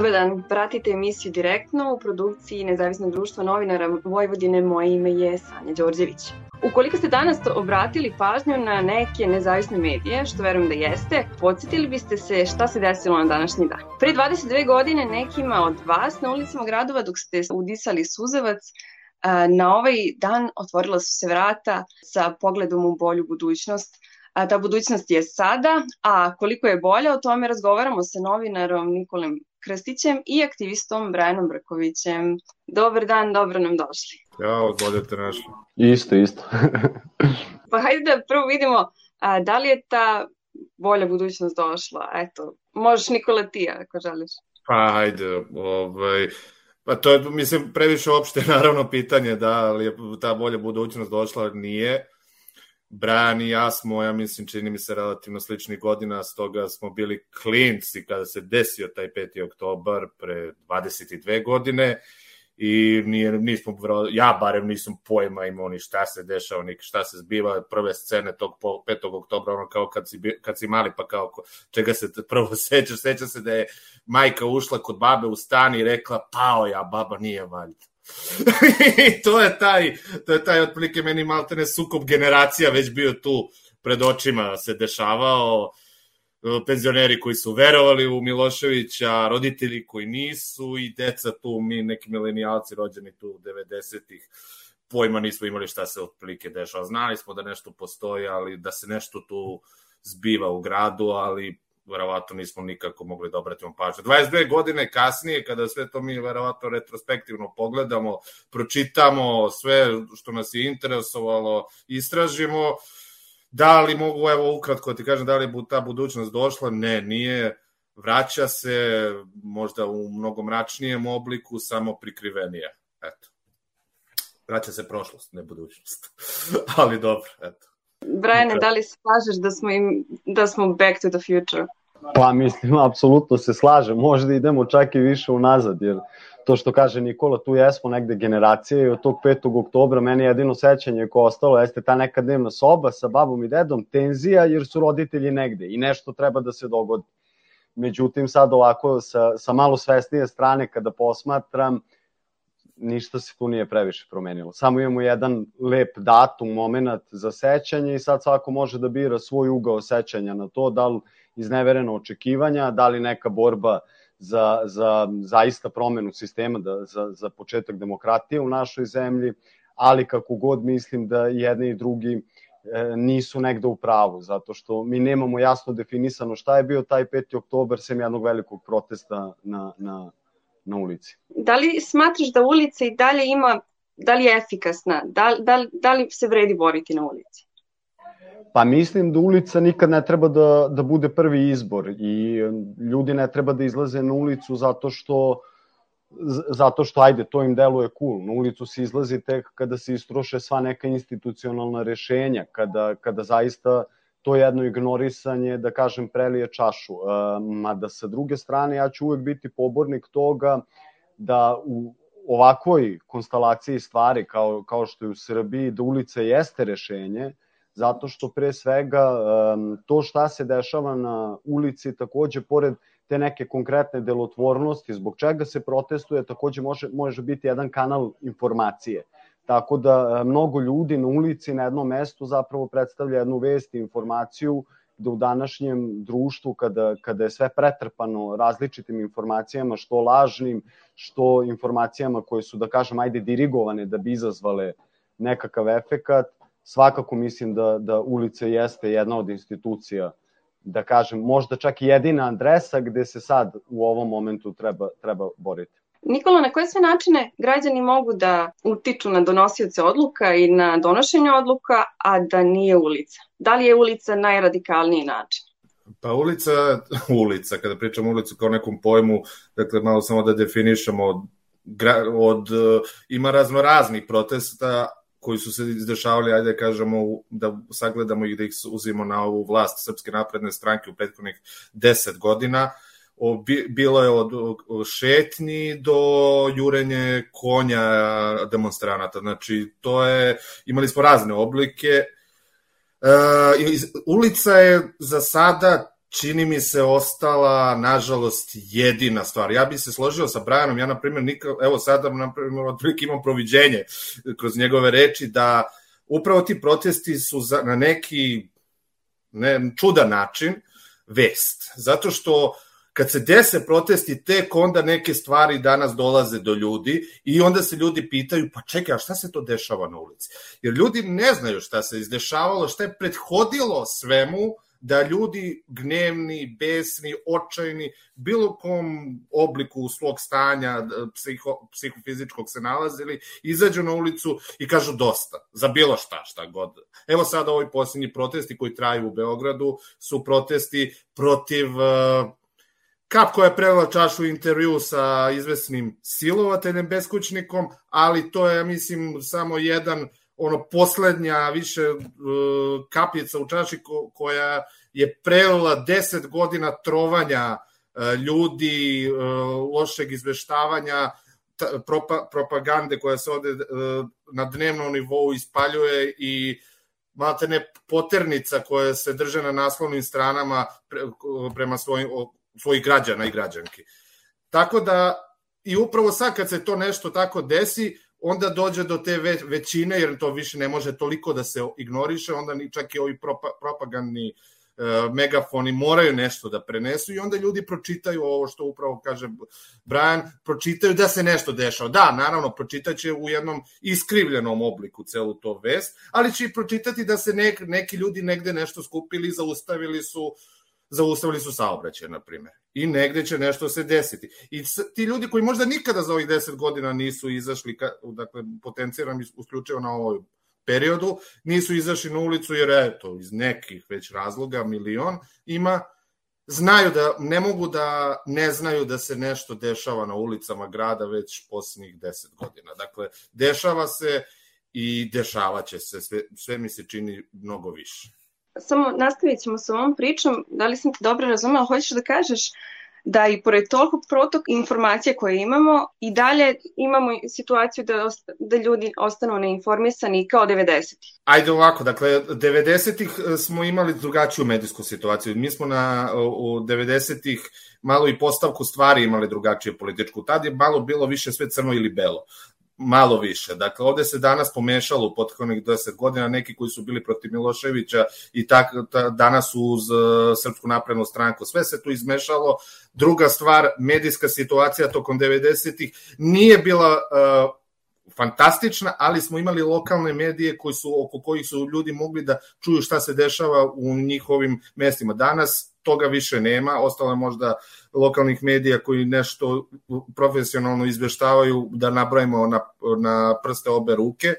Dobar dan, pratite emisiju direktno u produkciji Nezavisnog društva novinara Vojvodine. Moje ime je Sanja Đorđević. Ukoliko ste danas obratili pažnju na neke nezavisne medije, što verujem da jeste, podsjetili biste se šta se desilo na današnji dan. Pre 22 godine nekima od vas na ulicama gradova dok ste udisali suzevac, na ovaj dan otvorila su se vrata sa pogledom u bolju budućnost a ta budućnost je sada, a koliko je bolja, o tome razgovaramo sa novinarom Nikolem Krstićem i aktivistom Brajanom Brkovićem. Dobar dan, dobro nam došli. Ćao, bolje te našli. Isto, isto. pa hajde da prvo vidimo a, da li je ta bolja budućnost došla. Eto, možeš Nikola ti ako želiš. Pa hajde, ovaj, Pa to je, mislim, previše opšte naravno pitanje da li je ta bolja budućnost došla, nije. Brian i ja smo, ja mislim, čini mi se relativno sličnih godina, stoga smo bili klinci kada se desio taj 5. oktobar pre 22 godine i nije, nismo, ja barem nisam pojma imao ni šta se dešava, ni šta se zbiva, prve scene tog 5. oktobra, ono kao kad si, kad si mali, pa kao čega se prvo sećaš, seća se da je majka ušla kod babe u stan i rekla, pao ja, baba nije valjda. I to je taj, to je taj otprilike meni maltene sukob generacija već bio tu pred očima se dešavao penzioneri koji su verovali u Miloševića, roditelji koji nisu i deca tu, mi neki milenijalci rođeni tu 90-ih, pojma nismo imali šta se otprilike dešava. Znali smo da nešto postoji, ali da se nešto tu zbiva u gradu, ali verovatno nismo nikako mogli da obratimo pažnju. 22 godine kasnije, kada sve to mi verovatno retrospektivno pogledamo, pročitamo sve što nas je interesovalo, istražimo, da li mogu, evo ukratko ti kažem, da li je ta budućnost došla? Ne, nije. Vraća se možda u mnogo mračnijem obliku, samo prikrivenije. Eto. Vraća se prošlost, ne budućnost. Ali dobro, eto. Brajane, da li se slažeš da smo, im, da smo back to the future? Pa mislim, apsolutno se slažem, možda idemo čak i više unazad, jer to što kaže Nikola, tu jesmo negde generacije i od tog 5. oktobra meni jedino sećanje koje ostalo jeste ta neka dnevna soba sa babom i dedom, tenzija jer su roditelji negde i nešto treba da se dogodi. Međutim, sad ovako sa, sa malo svesnije strane kada posmatram, ništa se tu nije previše promenilo. Samo imamo jedan lep datum, moment za sećanje i sad svako može da bira svoj ugao sećanja na to, da li iznevereno očekivanja, da li neka borba za, za zaista promenu sistema, da, za, za početak demokratije u našoj zemlji, ali kako god mislim da jedni i drugi e, nisu negde u pravu, zato što mi nemamo jasno definisano šta je bio taj 5. oktober, sem jednog velikog protesta na, na, na ulici. Da li smatraš da ulica i dalje ima, da li je efikasna, da, da, da li se vredi boriti na ulici? Pa mislim da ulica nikad ne treba da, da bude prvi izbor i ljudi ne treba da izlaze na ulicu zato što zato što ajde to im deluje cool. Na ulicu se izlazi tek kada se istroše sva neka institucionalna rešenja, kada, kada zaista to jedno ignorisanje, da kažem, prelije čašu. E, mada sa druge strane ja ću uvek biti pobornik toga da u ovakvoj konstalaciji stvari kao, kao što je u Srbiji, da ulica jeste rešenje, zato što pre svega to šta se dešava na ulici takođe pored te neke konkretne delotvornosti zbog čega se protestuje takođe može, može biti jedan kanal informacije. Tako da mnogo ljudi na ulici na jednom mestu zapravo predstavlja jednu vest i informaciju da u današnjem društvu kada, kada je sve pretrpano različitim informacijama, što lažnim, što informacijama koje su, da kažem, ajde dirigovane da bi izazvale nekakav efekat, svakako mislim da, da ulica jeste jedna od institucija, da kažem, možda čak i jedina adresa gde se sad u ovom momentu treba, treba boriti. Nikola, na koje sve načine građani mogu da utiču na donosioce odluka i na donošenje odluka, a da nije ulica? Da li je ulica najradikalniji način? Pa ulica, ulica, kada pričamo ulicu kao nekom pojmu, dakle malo samo da definišemo od, od ima razno raznih protesta, koji su se izdešavali, ajde da kažemo, da sagledamo i da ih uzimo na ovu vlast Srpske napredne stranke u prethodnih 10 godina, o, bilo je od, šetnji do jurenje konja demonstranata. Znači, to je, imali smo razne oblike. E, ulica je za sada čini mi se ostala, nažalost, jedina stvar. Ja bih se složio sa Brianom, ja, na primjer, nikad, evo sada, na primjer, otprilike imam proviđenje kroz njegove reči, da upravo ti protesti su za, na neki ne, čudan način vest. Zato što kad se dese protesti, tek onda neke stvari danas dolaze do ljudi i onda se ljudi pitaju, pa čekaj, a šta se to dešava na ulici? Jer ljudi ne znaju šta se izdešavalo, šta je prethodilo svemu, da ljudi gnevni, besni, očajni, bilo kom obliku svog stanja psiho, psihofizičkog se nalazili, izađu na ulicu i kažu dosta, za bilo šta, šta god. Evo sada ovi posljednji protesti koji traju u Beogradu su protesti protiv uh, Kap koja je prevela čašu intervju sa izvesnim silovateljem beskućnikom, ali to je, mislim, samo jedan ono poslednja više uh, kapljica u čaši ko, koja je prelila 10 godina trovanja uh, ljudi, uh, lošeg izveštavanja, ta, propa, propagande koja se ovde na dnevnom nivou ispaljuje i malte ne poternica koja se drže na naslovnim stranama pre, prema svojim, svojih građana i građanki. Tako da, i upravo sad kad se to nešto tako desi, onda dođe do te većine, jer to više ne može toliko da se ignoriše, onda čak i ovi propagandni e, megafoni moraju nešto da prenesu i onda ljudi pročitaju ovo što upravo kaže Brian, pročitaju da se nešto dešava. Da, naravno, pročitaće u jednom iskrivljenom obliku celu to vest, ali će i pročitati da se nek, neki ljudi negde nešto skupili, zaustavili su zaustavili su saobraćaj, na primjer. I negde će nešto se desiti. I ti ljudi koji možda nikada za ovih 10 godina nisu izašli, dakle, potenciram isključivo na ovoj periodu, nisu izašli na ulicu jer, eto, iz nekih već razloga, milion, ima, znaju da, ne mogu da ne znaju da se nešto dešava na ulicama grada već poslednjih 10 godina. Dakle, dešava se i dešavaće se, sve, sve mi se čini mnogo više samo nastavit ćemo sa ovom pričom, da li sam te dobro razumela, hoćeš da kažeš da i pored toliko protok informacija koje imamo i dalje imamo situaciju da, da ljudi ostanu neinformisani kao 90-ih. Ajde ovako, dakle, 90-ih e, smo imali drugačiju medijsku situaciju. Mi smo na, u 90-ih malo i postavku stvari imali drugačiju političku. Tad je malo bilo više sve crno ili belo malo više. Dakle, ovde se danas pomešalo u pothodnih 10 godina neki koji su bili protiv Miloševića i tak, ta, danas uz uh, Srpsku naprednu stranku. Sve se tu izmešalo. Druga stvar, medijska situacija tokom 90-ih nije bila uh, fantastična, ali smo imali lokalne medije koji su oko kojih su ljudi mogli da čuju šta se dešava u njihovim mestima. Danas toga više nema, ostalo je možda lokalnih medija koji nešto profesionalno izveštavaju da nabrojimo na, na prste obe ruke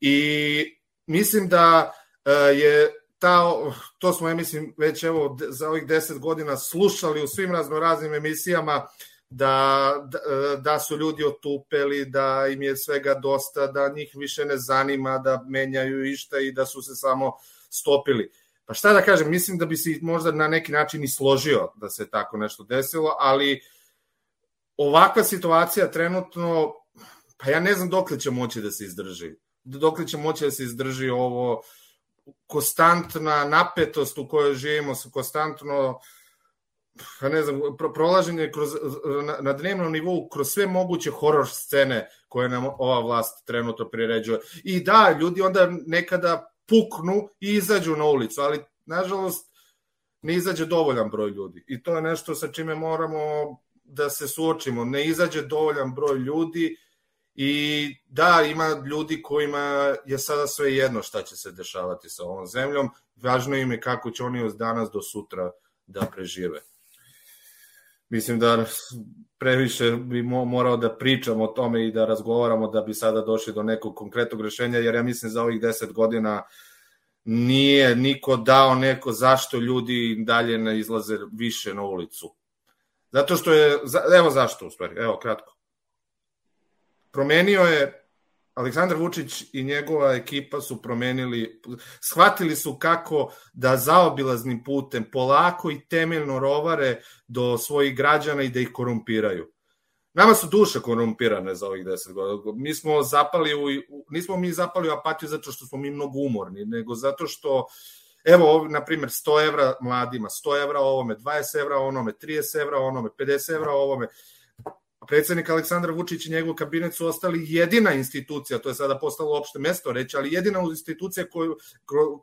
i mislim da e, je ta, to smo, ja mislim, već evo za ovih deset godina slušali u svim raznoraznim emisijama da, da, da su ljudi otupeli, da im je svega dosta, da njih više ne zanima da menjaju išta i da su se samo stopili. Pa šta da kažem, mislim da bi se možda na neki način i složio da se tako nešto desilo, ali ovakva situacija trenutno, pa ja ne znam dokle će moći da se izdrži. Dokle će moći da se izdrži ovo konstantna napetost u kojoj živimo, konstantno pa ne znam, pro, prolaženje kroz, na, na dnevnom nivou kroz sve moguće horor scene koje nam ova vlast trenutno priređuje. I da, ljudi onda nekada puknu i izađu na ulicu, ali nažalost ne izađe dovoljan broj ljudi. I to je nešto sa čime moramo da se suočimo. Ne izađe dovoljan broj ljudi i da, ima ljudi kojima je sada sve jedno šta će se dešavati sa ovom zemljom. Važno im je kako će oni od danas do sutra da prežive. Mislim da previše bi morao da pričam o tome i da razgovaramo da bi sada došli do nekog konkretnog rešenja, jer ja mislim za ovih deset godina nije niko dao neko zašto ljudi dalje ne izlaze više na ulicu. Zato što je, evo zašto u stvari, evo kratko. Promenio je Aleksandar Vučić i njegova ekipa su promenili, shvatili su kako da zaobilaznim putem polako i temeljno rovare do svojih građana i da ih korumpiraju. Nama su duše korumpirane za ovih 10 godina. Mi smo zapali u, nismo mi zapali u apatiju zato što smo mi mnogo umorni, nego zato što evo, na primjer, 100 evra mladima, 100 evra ovome, 20 evra onome, 30 evra onome, 50 evra ovome. Predsednik Aleksandar Vučić i njegov kabinet su ostali jedina institucija, to je sada postalo opšte mesto reći, ali jedina institucija koju,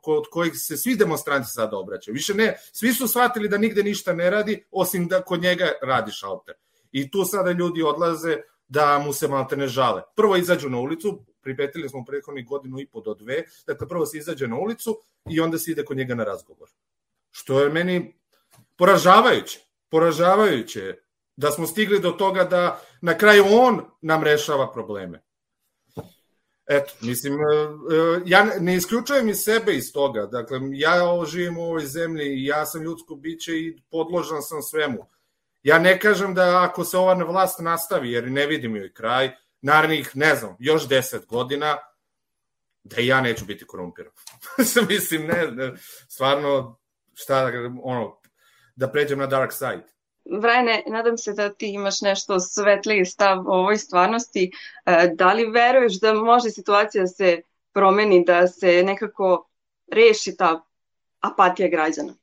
kod kojih se svi demonstranti sada obraćaju. Više ne, svi su shvatili da nigde ništa ne radi, osim da kod njega radi šalter. I tu sada ljudi odlaze da mu se malte ne žale. Prvo izađu na ulicu, pripetili smo prethodnih godinu i po do dve, dakle prvo se izađe na ulicu i onda se ide kod njega na razgovor. Što je meni poražavajuće. Poražavajuće da smo stigli do toga da na kraju on nam rešava probleme. Eto, mislim, e, e, ja ne isključujem iz sebe iz toga. Dakle, ja živim u ovoj zemlji i ja sam ljudsko biće i podložan sam svemu. Ja ne kažem da ako se ova vlast nastavi, jer ne vidim joj kraj, narednih, ne znam, još deset godina, da i ja neću biti korumpiran. Mislim, ne, ne, stvarno, šta, ono, da pređem na dark side. Vrajne, nadam se da ti imaš nešto svetliji stav o ovoj stvarnosti. E, da li veruješ da može situacija se promeni, da se nekako reši ta apatija građana?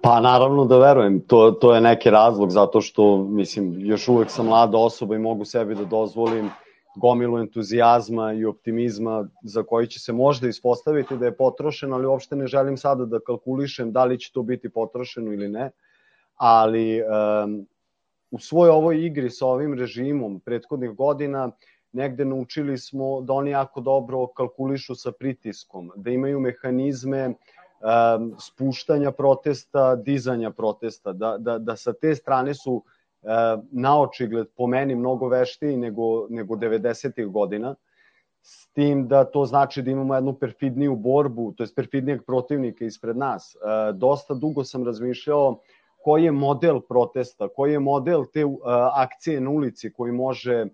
Pa naravno da verujem, to, to je neki razlog zato što, mislim, još uvek sam mlada osoba i mogu sebi da dozvolim gomilu entuzijazma i optimizma za koji će se možda ispostaviti da je potrošen, ali uopšte ne želim sada da kalkulišem da li će to biti potrošeno ili ne, ali um, u svoj ovoj igri sa ovim režimom prethodnih godina negde naučili smo da oni jako dobro kalkulišu sa pritiskom, da imaju mehanizme uh, um, spuštanja protesta, dizanja protesta, da, da, da sa te strane su uh, na očigled po meni mnogo veštiji nego, nego 90. godina, s tim da to znači da imamo jednu perfidniju borbu, to je perfidnijeg protivnika ispred nas. Uh, dosta dugo sam razmišljao koji je model protesta, koji je model te uh, akcije na ulici koji može uh,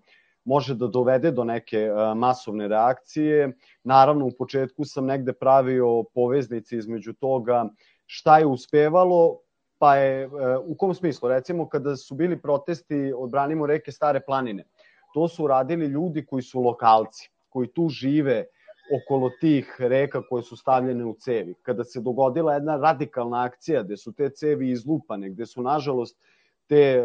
može da dovede do neke e, masovne reakcije. Naravno, u početku sam negde pravio poveznice između toga šta je uspevalo, pa je, e, u kom smislu? Recimo, kada su bili protesti odbranimo reke Stare planine, to su radili ljudi koji su lokalci, koji tu žive okolo tih reka koje su stavljene u cevi. Kada se dogodila jedna radikalna akcija gde su te cevi izlupane, gde su, nažalost, te, e,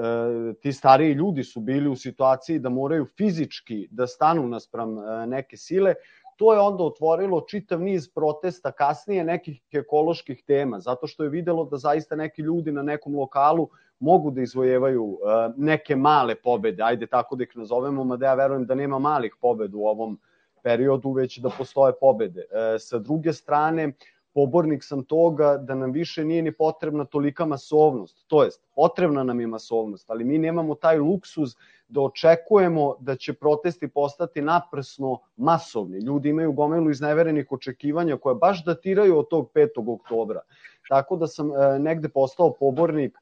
ti stariji ljudi su bili u situaciji da moraju fizički da stanu naspram e, neke sile, to je onda otvorilo čitav niz protesta kasnije nekih ekoloških tema, zato što je videlo da zaista neki ljudi na nekom lokalu mogu da izvojevaju e, neke male pobede, ajde tako da ih nazovemo, mada ja verujem da nema malih pobeda u ovom periodu, već da postoje pobede. Sa druge strane, pobornik sam toga da nam više nije ni potrebna tolika masovnost. To jest, potrebna nam je masovnost, ali mi nemamo taj luksuz da očekujemo da će protesti postati naprsno masovni. Ljudi imaju gomilu izneverenih očekivanja koje baš datiraju od tog 5. oktobra. Tako da sam e, negde postao pobornik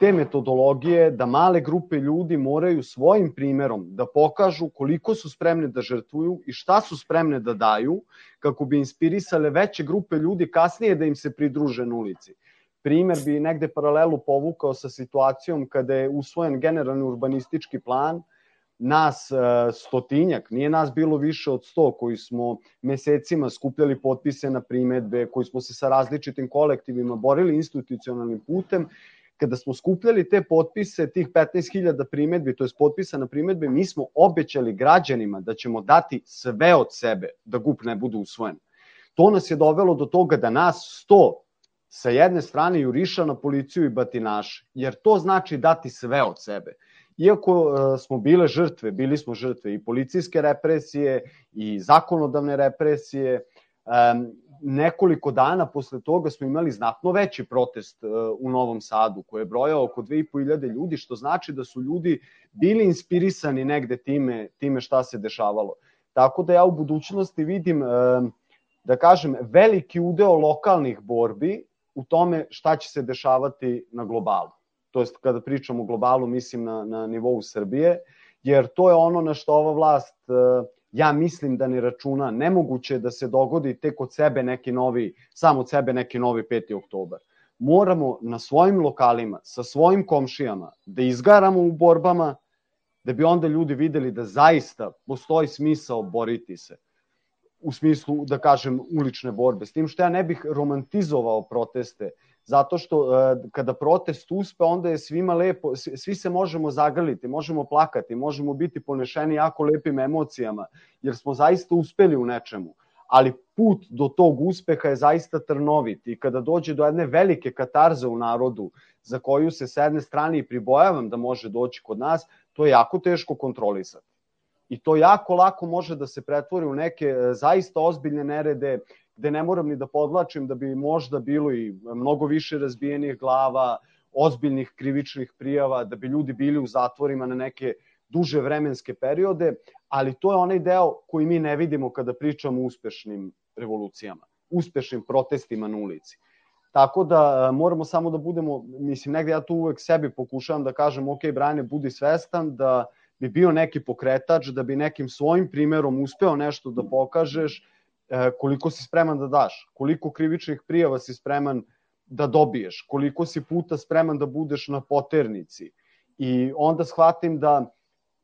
te metodologije da male grupe ljudi moraju svojim primerom da pokažu koliko su spremne da žrtvuju i šta su spremne da daju kako bi inspirisale veće grupe ljudi kasnije da im se pridruže na ulici. Primer bi negde paralelu povukao sa situacijom kada je usvojen generalni urbanistički plan, nas e, stotinjak, nije nas bilo više od sto koji smo mesecima skupljali potpise na primetbe, koji smo se sa različitim kolektivima borili institucionalnim putem kada smo skupljali te potpise, tih 15.000 primetbi, to je potpisa na primetbe, mi smo obećali građanima da ćemo dati sve od sebe da GUP ne bude usvojen. To nas je dovelo do toga da nas 100 sa jedne strane juriša na policiju i batinaše, jer to znači dati sve od sebe. Iako uh, smo bile žrtve, bili smo žrtve i policijske represije i zakonodavne represije, nekoliko dana posle toga smo imali znatno veći protest e, u Novom Sadu, koji je brojao oko 2500 ljudi, što znači da su ljudi bili inspirisani negde time, time šta se dešavalo. Tako da ja u budućnosti vidim, e, da kažem, veliki udeo lokalnih borbi u tome šta će se dešavati na globalu. To jest, kada pričam o globalu, mislim na, na nivou Srbije, jer to je ono na što ova vlast uh, ja mislim da ne računa, nemoguće da se dogodi tek od sebe neki novi, sam od sebe neki novi 5. oktobar. Moramo na svojim lokalima, sa svojim komšijama, da izgaramo u borbama, da bi onda ljudi videli da zaista postoji smisao boriti se. u smislu, da kažem, ulične borbe. S tim što ja ne bih romantizovao proteste, zato što e, kada protest uspe, onda je svima lepo, svi se možemo zagrliti, možemo plakati, možemo biti ponešeni jako lepim emocijama, jer smo zaista uspeli u nečemu. Ali put do tog uspeha je zaista trnovit i kada dođe do jedne velike katarze u narodu, za koju se s jedne strane i pribojavam da može doći kod nas, to je jako teško kontrolisati i to jako lako može da se pretvori u neke e, zaista ozbiljne nerede gde ne moram ni da podlačim da bi možda bilo i mnogo više razbijenih glava, ozbiljnih krivičnih prijava, da bi ljudi bili u zatvorima na neke duže vremenske periode, ali to je onaj deo koji mi ne vidimo kada pričamo o uspešnim revolucijama, uspešnim protestima na ulici. Tako da e, moramo samo da budemo, mislim, negde ja tu uvek sebi pokušavam da kažem, ok, Brane, budi svestan da bi bio neki pokretač, da bi nekim svojim primerom uspeo nešto da pokažeš, koliko si spreman da daš, koliko krivičnih prijava si spreman da dobiješ, koliko si puta spreman da budeš na poternici. I onda shvatim da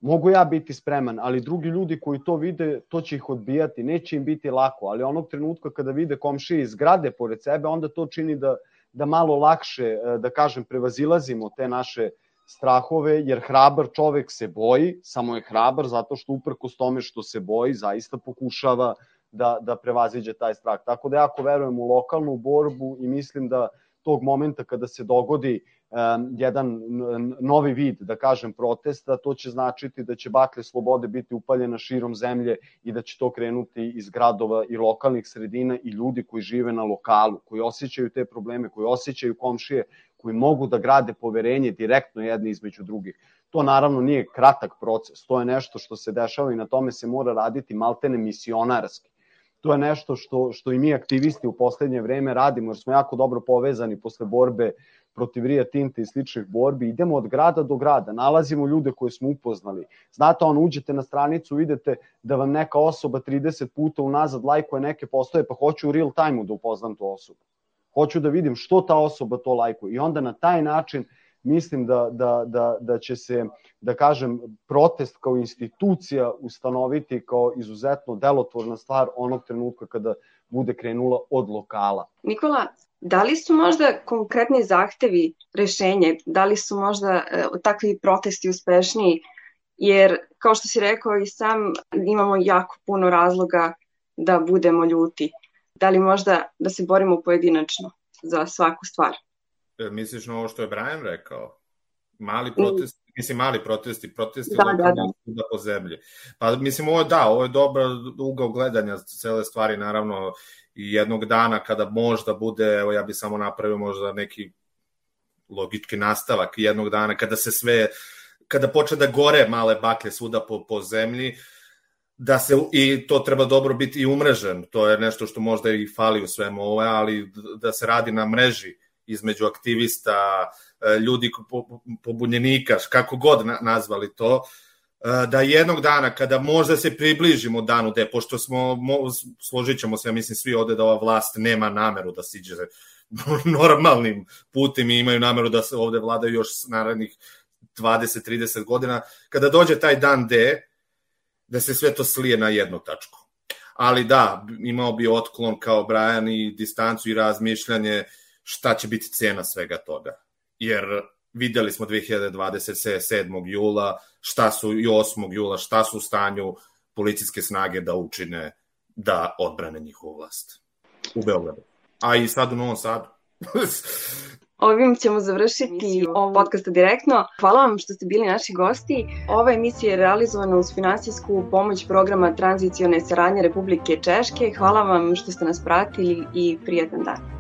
mogu ja biti spreman, ali drugi ljudi koji to vide, to će ih odbijati, neće im biti lako, ali onog trenutka kada vide komšije iz zgrade pored sebe, onda to čini da, da malo lakše, e, da kažem, prevazilazimo te naše uh, strahove, jer hrabar čovek se boji, samo je hrabar zato što uprkos tome što se boji, zaista pokušava da, da prevaziđe taj strah. Tako da jako verujem u lokalnu borbu i mislim da tog momenta kada se dogodi um, jedan novi vid, da kažem, protesta, to će značiti da će baklje slobode biti upaljena širom zemlje i da će to krenuti iz gradova i lokalnih sredina i ljudi koji žive na lokalu, koji osjećaju te probleme, koji osjećaju komšije, koji mogu da grade poverenje direktno jedni između drugih. To naravno nije kratak proces, to je nešto što se dešava i na tome se mora raditi maltene misionarski. To je nešto što, što i mi aktivisti u poslednje vreme radimo, jer smo jako dobro povezani posle borbe protiv Rija Tinte i sličnih borbi. Idemo od grada do grada, nalazimo ljude koje smo upoznali. Znate, on uđete na stranicu, vidite da vam neka osoba 30 puta unazad lajkuje neke postoje, pa hoću u real time-u da upoznam tu osobu hoću da vidim što ta osoba to lajkuje i onda na taj način mislim da, da, da, da će se, da kažem, protest kao institucija ustanoviti kao izuzetno delotvorna stvar onog trenutka kada bude krenula od lokala. Nikola, da li su možda konkretni zahtevi rešenje, da li su možda e, takvi protesti uspešniji, jer kao što si rekao i sam imamo jako puno razloga da budemo ljuti da li možda da se borimo pojedinačno za svaku stvar. E, misliš na ovo što je Brian rekao? Mali protest, mm. mislim mali protesti, protesti da, da, da. da po zemlji. Pa mislim ovo da, ovo je dobar ugao gledanja cele stvari, naravno i jednog dana kada možda bude, evo ja bi samo napravio možda neki logički nastavak jednog dana kada se sve kada počne da gore male baklje svuda po, po zemlji, da se i to treba dobro biti i umrežen, to je nešto što možda i fali u svemu ove, ali da se radi na mreži između aktivista, e, ljudi pobunjenika, kako god nazvali to, e, da jednog dana kada možda se približimo danu de, pošto smo, složit ćemo se, ja mislim svi ovde da ova vlast nema nameru da siđe normalnim putem i imaju nameru da se ovde vladaju još narednih 20-30 godina, kada dođe taj dan D, da se sve to slije na jednu tačku. Ali da, imao bi otklon kao Brian i distancu i razmišljanje šta će biti cena svega toga. Jer videli smo 2027. jula šta su i 8. jula šta su u stanju policijske snage da učine da odbrane njihovu vlast u Beogradu. A i sad u Novom Sadu. Ovim ćemo završiti ovog podcasta direktno. Hvala vam što ste bili naši gosti. Ova emisija je realizovana uz finansijsku pomoć programa Tranzicione saradnje Republike Češke. Hvala vam što ste nas pratili i prijetan dan.